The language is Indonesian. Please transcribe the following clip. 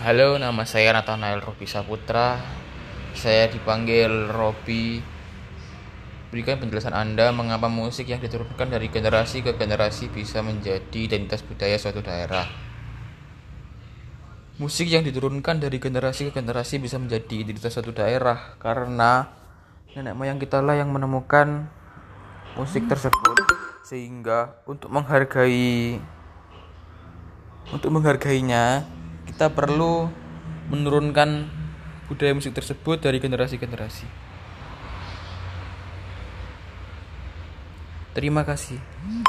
Halo, nama saya Nathanael Robi Saputra. Saya dipanggil Robi. Berikan penjelasan Anda mengapa musik yang diturunkan dari generasi ke generasi bisa menjadi identitas budaya suatu daerah. Musik yang diturunkan dari generasi ke generasi bisa menjadi identitas suatu daerah karena nenek moyang kita lah yang menemukan musik tersebut sehingga untuk menghargai untuk menghargainya kita perlu menurunkan budaya musik tersebut dari generasi ke generasi. Terima kasih.